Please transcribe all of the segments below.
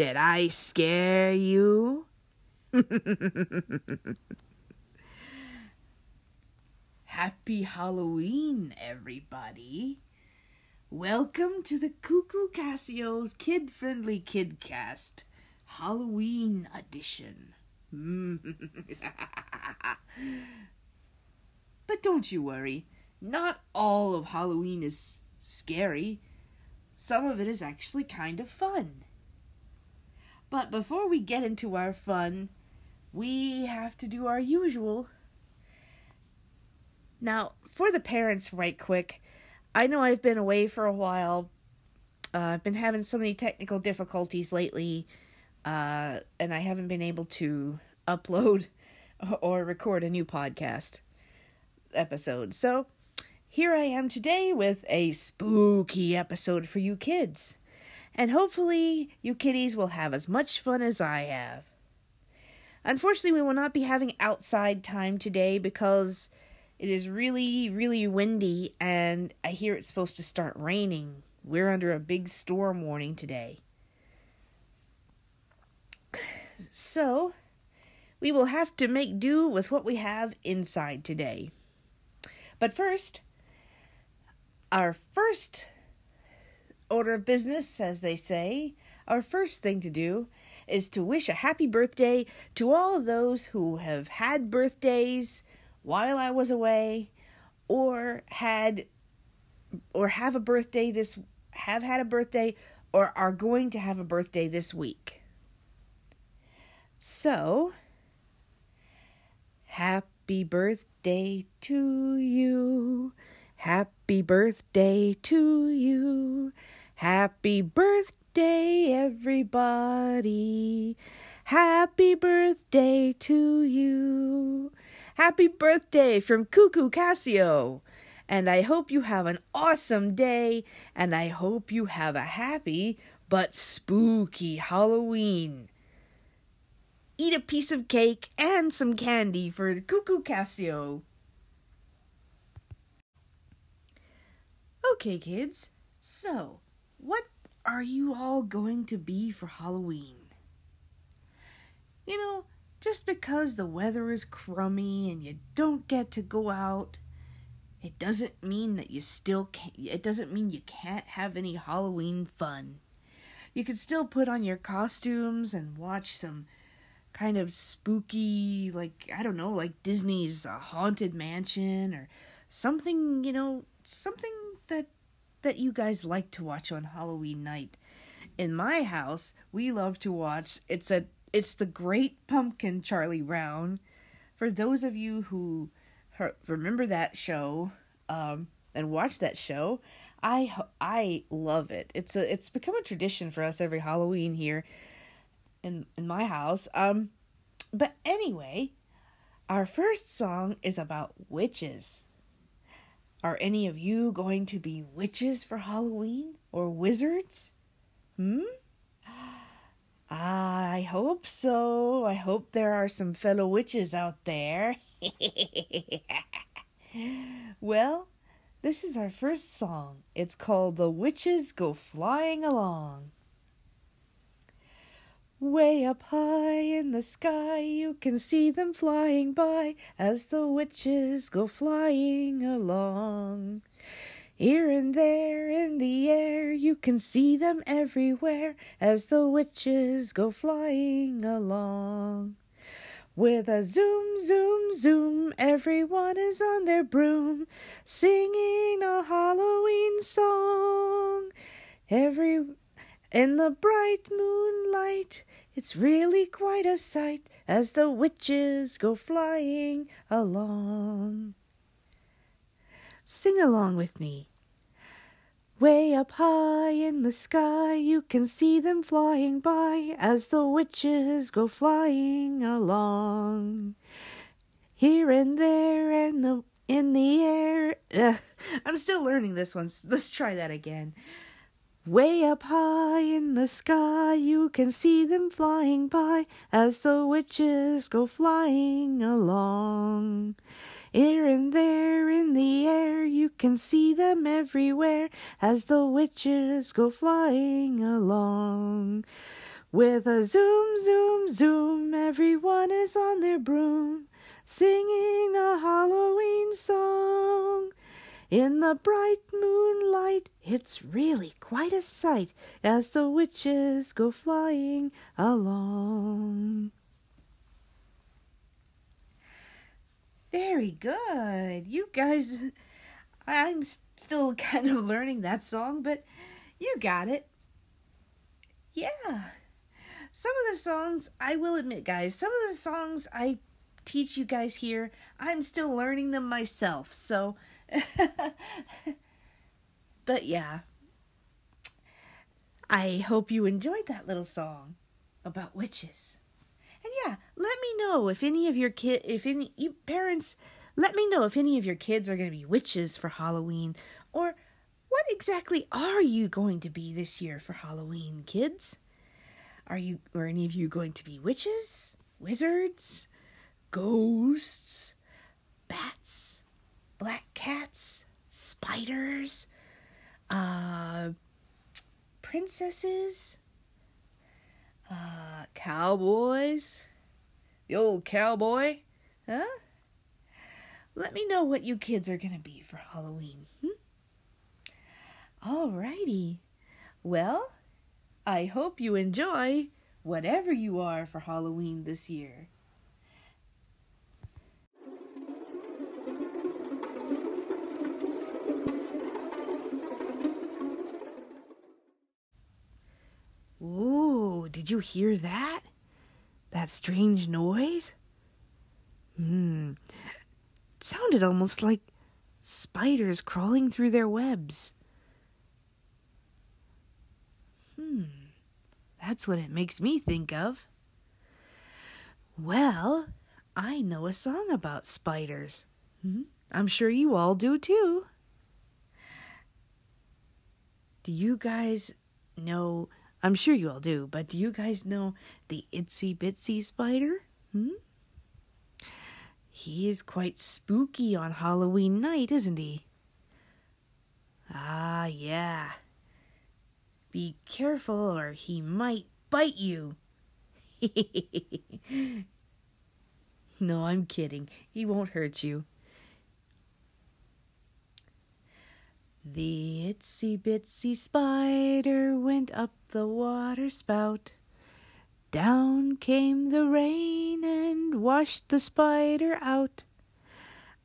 Did I scare you? Happy Halloween, everybody. Welcome to the Cuckoo Casio's kid friendly kidcast Halloween edition. but don't you worry, not all of Halloween is scary. Some of it is actually kind of fun. But before we get into our fun, we have to do our usual. Now, for the parents, right quick, I know I've been away for a while. Uh, I've been having so many technical difficulties lately, uh, and I haven't been able to upload or record a new podcast episode. So, here I am today with a spooky episode for you kids. And hopefully, you kiddies will have as much fun as I have. Unfortunately, we will not be having outside time today because it is really, really windy and I hear it's supposed to start raining. We're under a big storm warning today. So, we will have to make do with what we have inside today. But first, our first order of business, as they say, our first thing to do is to wish a happy birthday to all those who have had birthdays while I was away or had or have a birthday this have had a birthday or are going to have a birthday this week. So, happy birthday to you. Happy birthday to you. Happy birthday, everybody. Happy birthday to you. Happy birthday from Cuckoo Casio. And I hope you have an awesome day, and I hope you have a happy but spooky Halloween. Eat a piece of cake and some candy for Cuckoo Casio. Okay, kids, so what are you all going to be for Halloween? You know, just because the weather is crummy and you don't get to go out, it doesn't mean that you still can't, it doesn't mean you can't have any Halloween fun. You can still put on your costumes and watch some kind of spooky, like, I don't know, like Disney's uh, Haunted Mansion or something, you know, something that that you guys like to watch on Halloween night. In my house, we love to watch it's a it's the Great Pumpkin Charlie Brown. For those of you who remember that show um, and watch that show, I I love it. It's a it's become a tradition for us every Halloween here in in my house. Um, but anyway, our first song is about witches. Are any of you going to be witches for Halloween or wizards? Hmm? I hope so. I hope there are some fellow witches out there. well, this is our first song. It's called The Witches Go Flying Along. Way up high in the sky, you can see them flying by as the witches go flying along. Here and there in the air, you can see them everywhere as the witches go flying along. With a zoom, zoom, zoom, everyone is on their broom, singing a Halloween song. Every in the bright moonlight, it's really quite a sight as the witches go flying along. Sing along with me. Way up high in the sky, you can see them flying by as the witches go flying along. Here and there and the in the air. I'm still learning this one. Let's try that again. Way up high in the sky, you can see them flying by as the witches go flying along. Here and there in the air, you can see them everywhere as the witches go flying along. With a zoom, zoom, zoom, everyone is on their broom, singing a Halloween song. In the bright moonlight, it's really quite a sight as the witches go flying along. Very good. You guys, I'm still kind of learning that song, but you got it. Yeah. Some of the songs, I will admit, guys, some of the songs I teach you guys here, I'm still learning them myself. So, but yeah. I hope you enjoyed that little song about witches. And yeah, let me know if any of your kid, if any you parents, let me know if any of your kids are going to be witches for Halloween, or what exactly are you going to be this year for Halloween, kids? Are you, or any of you going to be witches, wizards, ghosts, bats, black cats, spiders, uh, princesses? Uh, cowboys? The old cowboy? Huh? Let me know what you kids are gonna be for Halloween. Hmm? Alrighty. Well, I hope you enjoy whatever you are for Halloween this year. Ooh, did you hear that? That strange noise? Hmm. It sounded almost like spiders crawling through their webs. Hmm. That's what it makes me think of. Well, I know a song about spiders. Hmm? I'm sure you all do too. Do you guys know I'm sure you all do, but do you guys know the itsy bitsy spider? Hmm? He is quite spooky on Halloween night, isn't he? Ah, yeah. Be careful or he might bite you. no, I'm kidding. He won't hurt you. The itsy bitsy spider went up the water spout. Down came the rain and washed the spider out.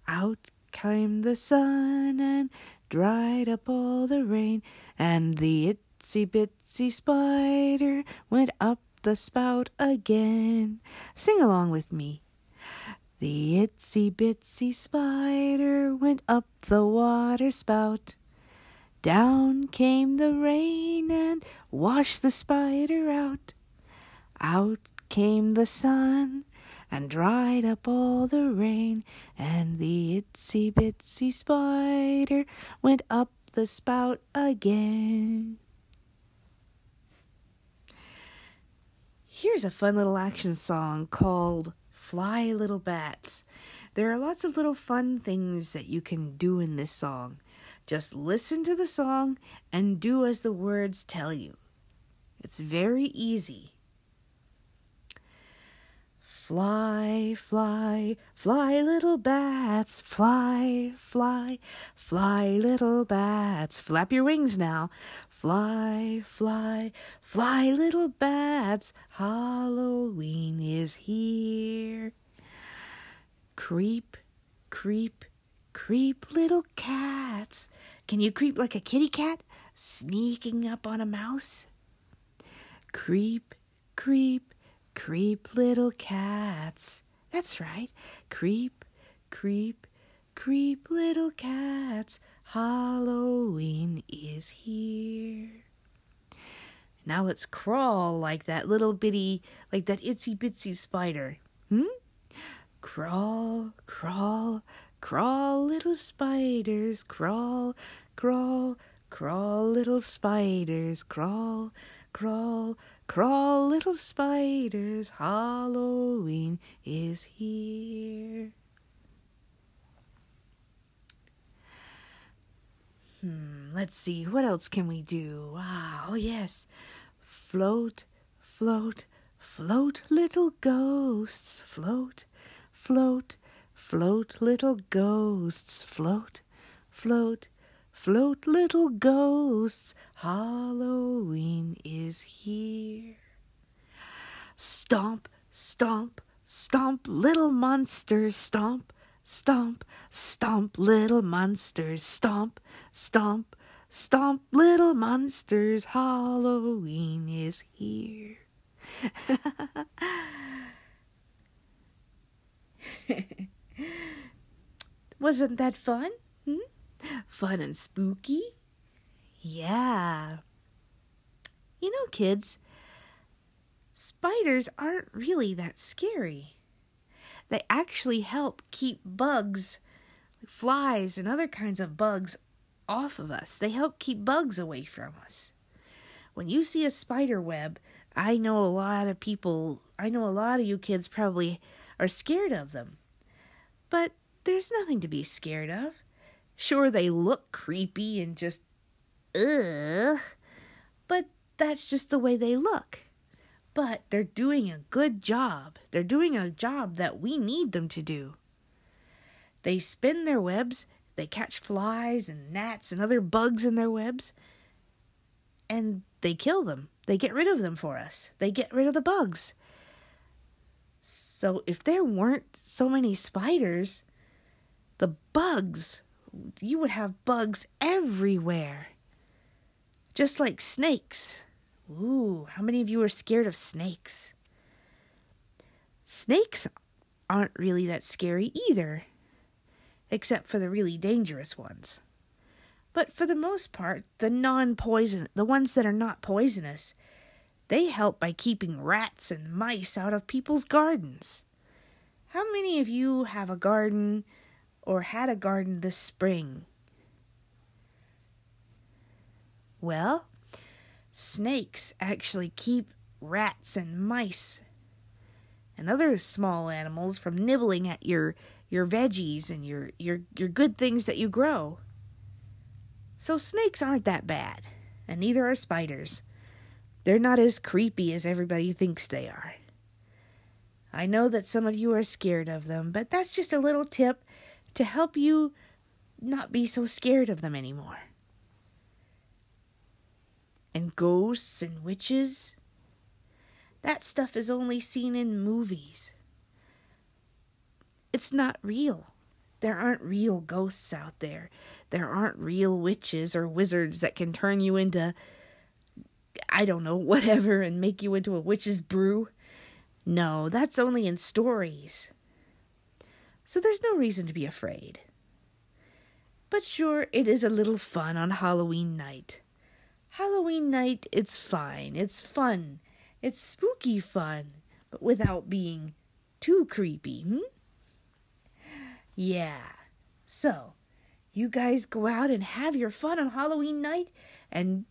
Out came the sun and dried up all the rain, and the itsy bitsy spider went up the spout again. Sing along with me. The itsy bitsy spider went up the water spout. Down came the rain and washed the spider out. Out came the sun and dried up all the rain, and the itsy bitsy spider went up the spout again. Here's a fun little action song called Fly Little Bats. There are lots of little fun things that you can do in this song. Just listen to the song and do as the words tell you. It's very easy. Fly, fly, fly, little bats, fly, fly, fly, little bats. Flap your wings now. Fly, fly, fly, little bats. Halloween is here. Creep, creep, Creep, little cats. Can you creep like a kitty cat, sneaking up on a mouse? Creep, creep, creep, little cats. That's right. Creep, creep, creep, little cats. Halloween is here. Now let's crawl like that little bitty, like that itsy bitsy spider. Hmm? Crawl, crawl, Crawl, little spiders, crawl, crawl, crawl, little spiders, crawl, crawl, crawl, little spiders. Halloween is here. Hmm, let's see, what else can we do? Ah, oh yes. Float, float, float, little ghosts, float, float, float, little ghosts, float, float, float, little ghosts. Halloween is here. Stomp, stomp, stomp, little monsters, stomp, stomp, stomp, little monsters, stomp, stomp, stomp, little monsters. Halloween is here. Wasn't that fun? Hmm? Fun and spooky? Yeah. You know, kids, spiders aren't really that scary. They actually help keep bugs, flies, and other kinds of bugs off of us. They help keep bugs away from us. When you see a spider web, I know a lot of people, I know a lot of you kids probably are scared of them. But there's nothing to be scared of. Sure, they look creepy and just, ugh, but that's just the way they look. But they're doing a good job. They're doing a job that we need them to do. They spin their webs, they catch flies and gnats and other bugs in their webs, and they kill them. They get rid of them for us. They get rid of the bugs. So if there weren't so many spiders, the bugs, you would have bugs everywhere. Just like snakes. Ooh, how many of you are scared of snakes? Snakes aren't really that scary either, except for the really dangerous ones. But for the most part, the non poison, the ones that are not poisonous, they help by keeping rats and mice out of people's gardens. How many of you have a garden or had a garden this spring? Well, snakes actually keep rats and mice and other small animals from nibbling at your your veggies and your your your good things that you grow. So snakes aren't that bad, and neither are spiders. They're not as creepy as everybody thinks they are. I know that some of you are scared of them, but that's just a little tip to help you not be so scared of them anymore. And ghosts and witches, that stuff is only seen in movies. It's not real. There aren't real ghosts out there. There aren't real witches or wizards that can turn you into I don't know, whatever, and make you into a witch's brew. No, that's only in stories. So there's no reason to be afraid. But sure, it is a little fun on Halloween night. Halloween night, it's fine. It's fun. It's spooky fun, but without being too creepy, hmm? Yeah. So, you guys go out and have your fun on Halloween night and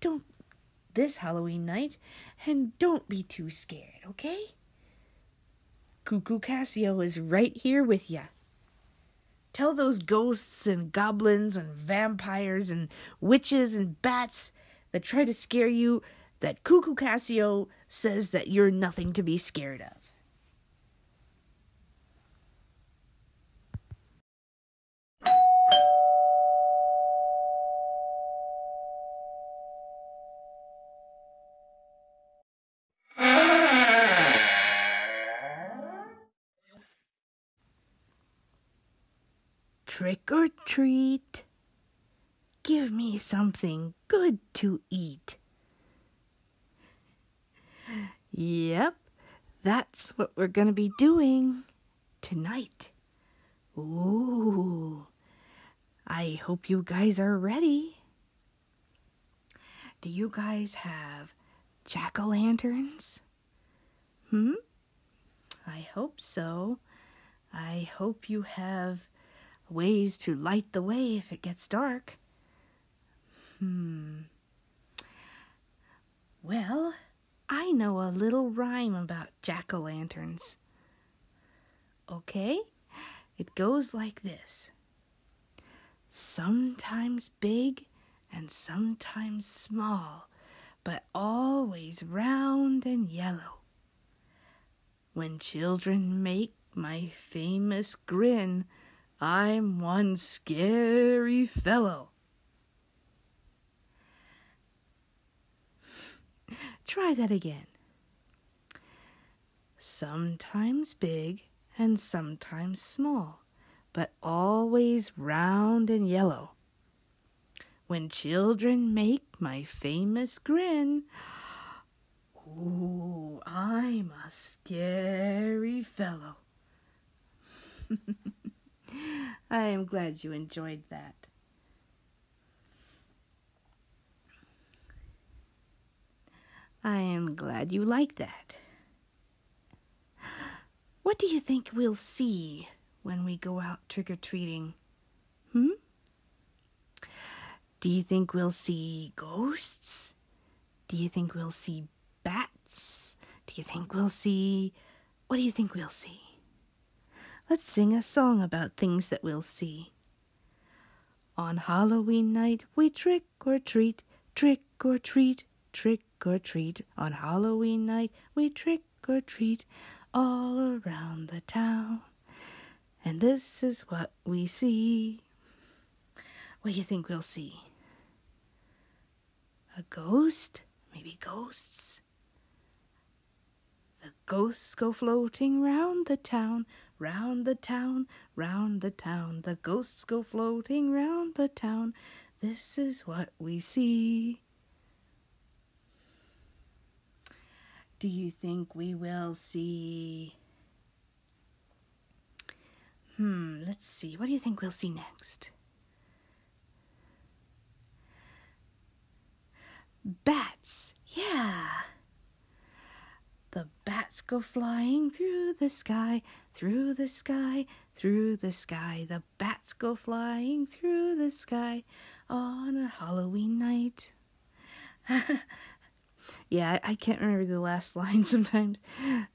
don't this Halloween night, and don't be too scared, okay? Cuckoo Casio is right here with ya. Tell those ghosts and goblins and vampires and witches and bats that try to scare you that Cuckoo Cassio says that you're nothing to be scared of. Trick or treat. Give me something good to eat. Yep, that's what we're going to be doing tonight. Ooh, I hope you guys are ready. Do you guys have jack o' lanterns? Hmm? I hope so. I hope you have ways to light the way if it gets dark. Hmm. Well, I know a little rhyme about jack o' lanterns. Okay? It goes like this Sometimes big and sometimes small, but always round and yellow. When children make my famous grin, I'm one scary fellow. Try that again. Sometimes big and sometimes small, but always round and yellow. When children make my famous grin, ooh, I'm a scary fellow. I am glad you enjoyed that. I am glad you like that. What do you think we'll see when we go out trick or treating? Hmm? Do you think we'll see ghosts? Do you think we'll see bats? Do you think we'll see. What do you think we'll see? Let's sing a song about things that we'll see. On Halloween night, we trick or treat, trick or treat, trick or treat. On Halloween night, we trick or treat all around the town. And this is what we see. What do you think we'll see? A ghost? Maybe ghosts? The ghosts go floating round the town, round the town, round the town. The ghosts go floating round the town. This is what we see. Do you think we will see? Hmm, let's see. What do you think we'll see next? Bats. Yeah. The bats go flying through the sky, through the sky, through the sky. The bats go flying through the sky on a Halloween night. yeah, I, can't remember the last line sometimes.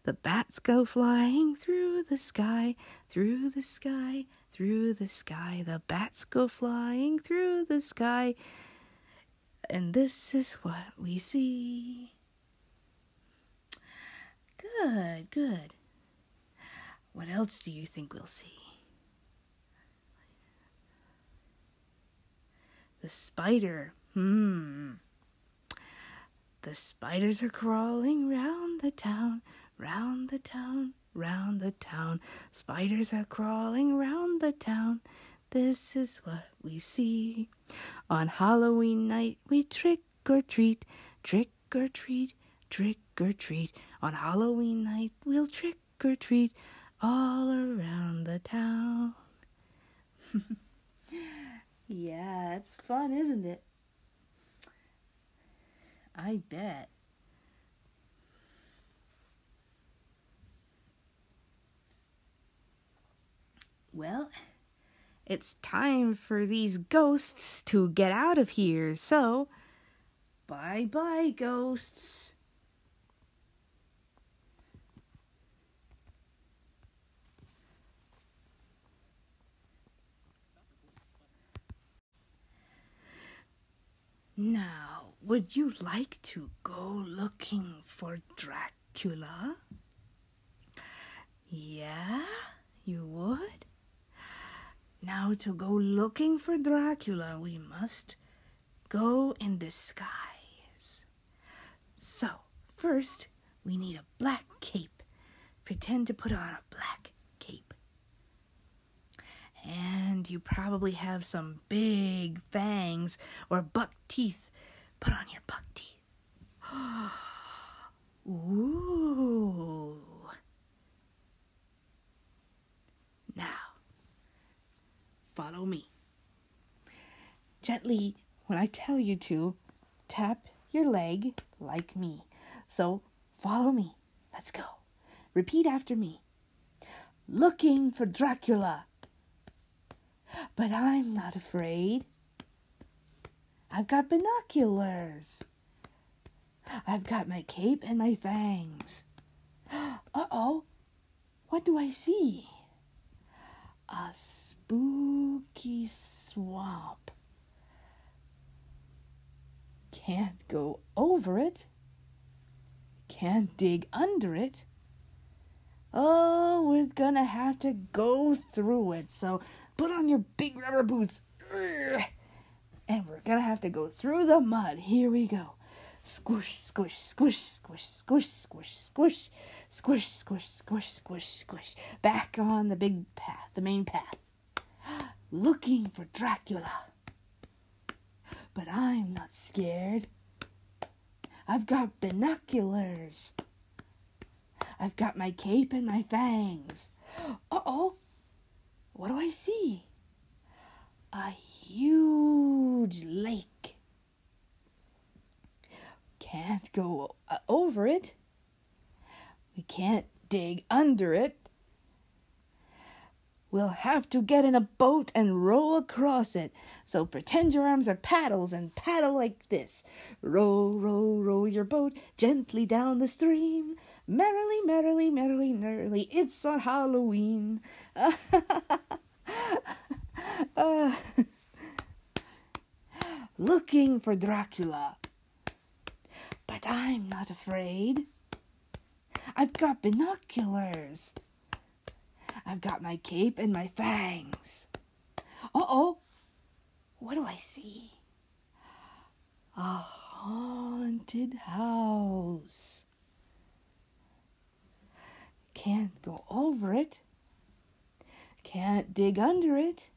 The bats go flying through the sky, through the sky, through the sky. The bats go flying through the sky. And this is what we see. Good, good. What else do you think we'll see? The spider. Hmm. The spiders are crawling round the town, round the town, round the town. Spiders are crawling round the town. This is what we see. On Halloween night, we trick or treat, trick or treat, trick or treat. On Halloween night, we'll trick or treat all around the town. yeah, it's fun, isn't it? I bet. Well, it's time for these ghosts to get out of here, so bye bye, ghosts. Now, would you like to go looking for Dracula? Yeah, you would? Now, to go looking for Dracula, we must go in disguise. So, first, we need a black cape. Pretend to put on a black. And you probably have some big fangs or buck teeth. Put on your buck teeth. Ooh. Now, follow me. Gently, when I tell you to, tap your leg like me. So follow me. Let's go. Repeat after me. Looking for Dracula. But I'm not afraid. I've got binoculars. I've got my cape and my fangs. Uh oh, what do I see? a spooky swamp. Can't go over it. Can't dig under it. Oh, we're gonna have to go through it. So put on your big rubber boots. And we're gonna have to go through the mud. Here we go. Squish, squish, squish, squish, squish, squish, squish, squish, squish, squish, squish, squish. Back on the big path, the main path. Looking for Dracula. But I'm not scared. I've got binoculars. I've got my cape and my fangs. Uh oh. What do I see? A huge lake. Can't go uh, over it. We can't dig under it. We'll have to get in a boat and row across it. So pretend your arms are paddles and paddle like this. Row, row, row your boat gently down the stream. Merrily, merrily, merrily, merrily, it's on Halloween. uh, looking for Dracula. But I'm not afraid. I've got binoculars. I've got my cape and my fangs. Uh oh. What do I see? A haunted house. Can't go over it. Can't dig under it.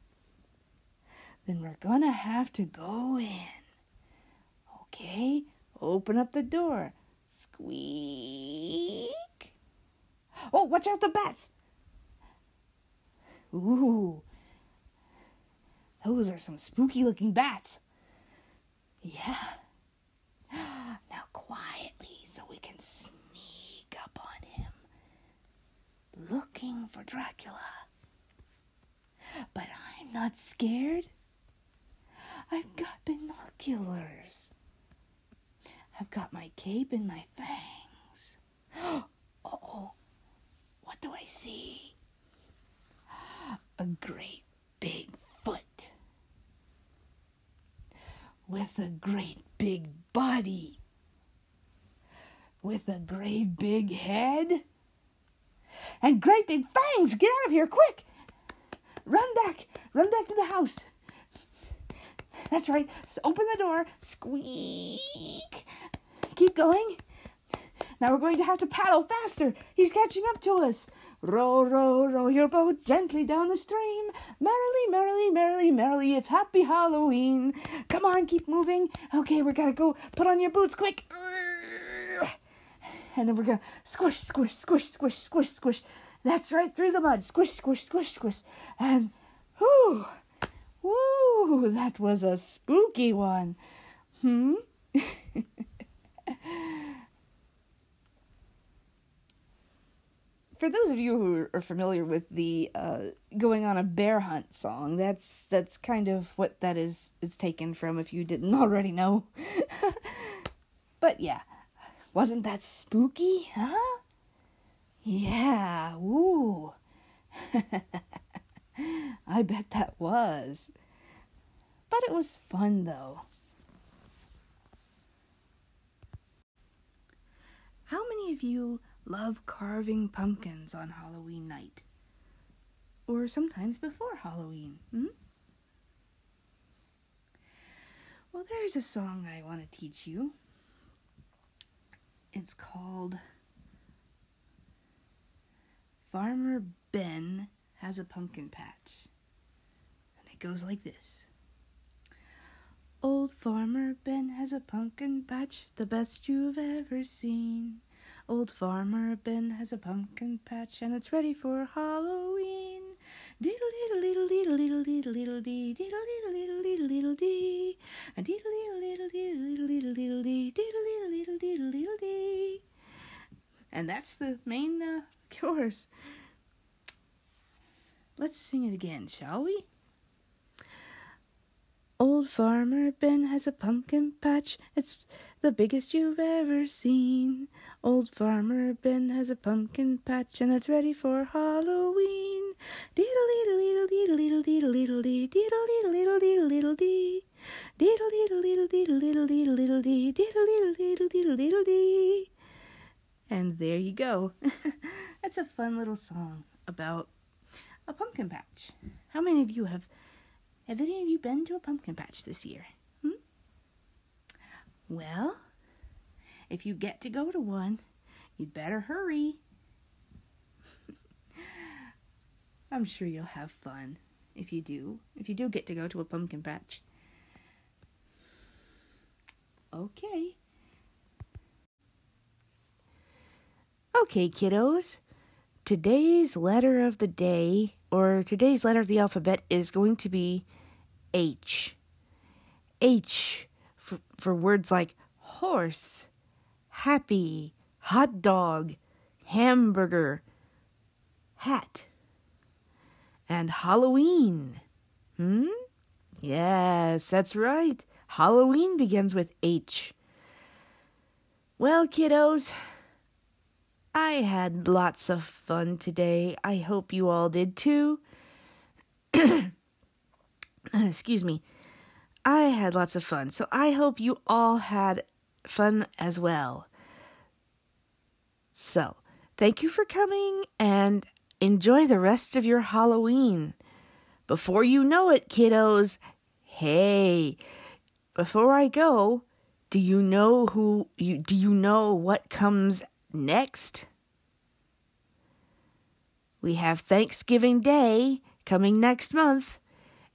Then we're gonna have to go in. Okay, open up the door. Squeak. Oh, watch out the bats. Ooh. Those are some spooky looking bats. Yeah. Now quietly so we can sneak up on him. Looking for Dracula. But I'm not scared. I've got binoculars. I've got my cape and my fangs. oh, what do I see? a great big foot with a great big body with a great big head and great big fangs. Get out of here, quick! Run back, run back to the house. That's right. So open the door, squeak. Keep going. Now we're going to have to paddle faster. He's catching up to us. Row, row, row your boat gently down the stream. Merrily, merrily, merrily, merrily, it's happy Halloween. Come on, keep moving. Okay, we gotta go. Put on your boots, quick. And then we're gonna squish, squish, squish, squish, squish, squish. That's right, through the mud. Squish, squish, squish, squish. And, whoo, whoo, that was a spooky one. Hmm? for those of you who are familiar with the uh, going on a bear hunt song, that's that's kind of what that is is taken from if you didn't already know. but yeah, wasn't that spooky, huh? Yeah, woo. I bet that was. But it was fun though. How many of you love carving pumpkins on Halloween night. Or sometimes before Halloween. Hmm? Well, there's a song I want to teach you. It's called Farmer Ben Has a Pumpkin Patch. And it goes like this. Old Farmer Ben has a pumpkin patch, the best you've ever seen. Old Farmer Ben has a pumpkin patch and it's ready for Halloween. Diddle diddle diddle diddle diddle diddle diddle dee diddle diddle diddle diddle diddle dee and diddle diddle diddle diddle diddle diddle dee diddle diddle diddle diddle diddle dee. And that's the main uh, chorus. Let's sing it again, shall we? Old Farmer Ben has a pumpkin patch. It's the biggest you've ever seen. Old Farmer Ben has a pumpkin patch and it's ready for Halloween. Diddle diddle diddle diddle diddle diddle dee diddle diddle diddle diddle diddle dee. Diddle diddle diddle diddle diddle diddle diddle dee diddle diddle diddle diddle diddle dee. And there you go. That's a fun little song about a pumpkin patch. How many of you have have any of you been to a pumpkin patch this year? Well, if you get to go to one, you'd better hurry. I'm sure you'll have fun if you do. If you do get to go to a pumpkin patch. Okay. Okay, kiddos. Today's letter of the day, or today's letter of the alphabet, is going to be H. H for, words like horse, happy, hot dog, hamburger, hat, and Halloween. Hmm? Yes, that's right. Halloween begins with H. Well, kiddos, I had lots of fun today. I hope you all did too. Excuse me. I had lots of fun, so I hope you all had fun as well. So, thank you for coming and enjoy the rest of your Halloween. Before you know it, kiddos, hey, before I go, do you know who you do you know what comes next? We have Thanksgiving Day coming next month,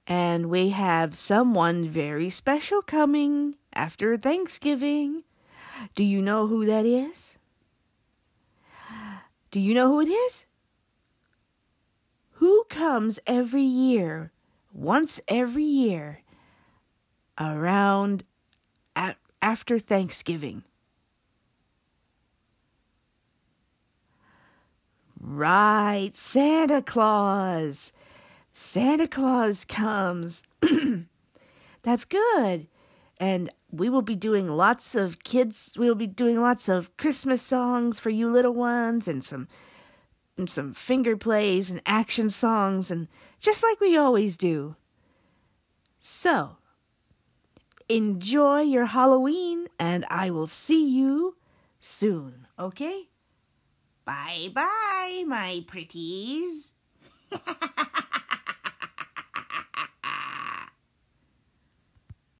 and we have someone very special coming after Thanksgiving. Do you know who that is? Do you know who it is? Who comes every year, once every year, around at, after Thanksgiving? Right, Santa Claus. Santa Claus comes. That's good. And we will be doing lots of kids, we will be doing lots of Christmas songs for you little ones and some and some finger plays and action songs and just like we always do. So, enjoy your Halloween and I will see you soon, okay? Bye bye, my pretties.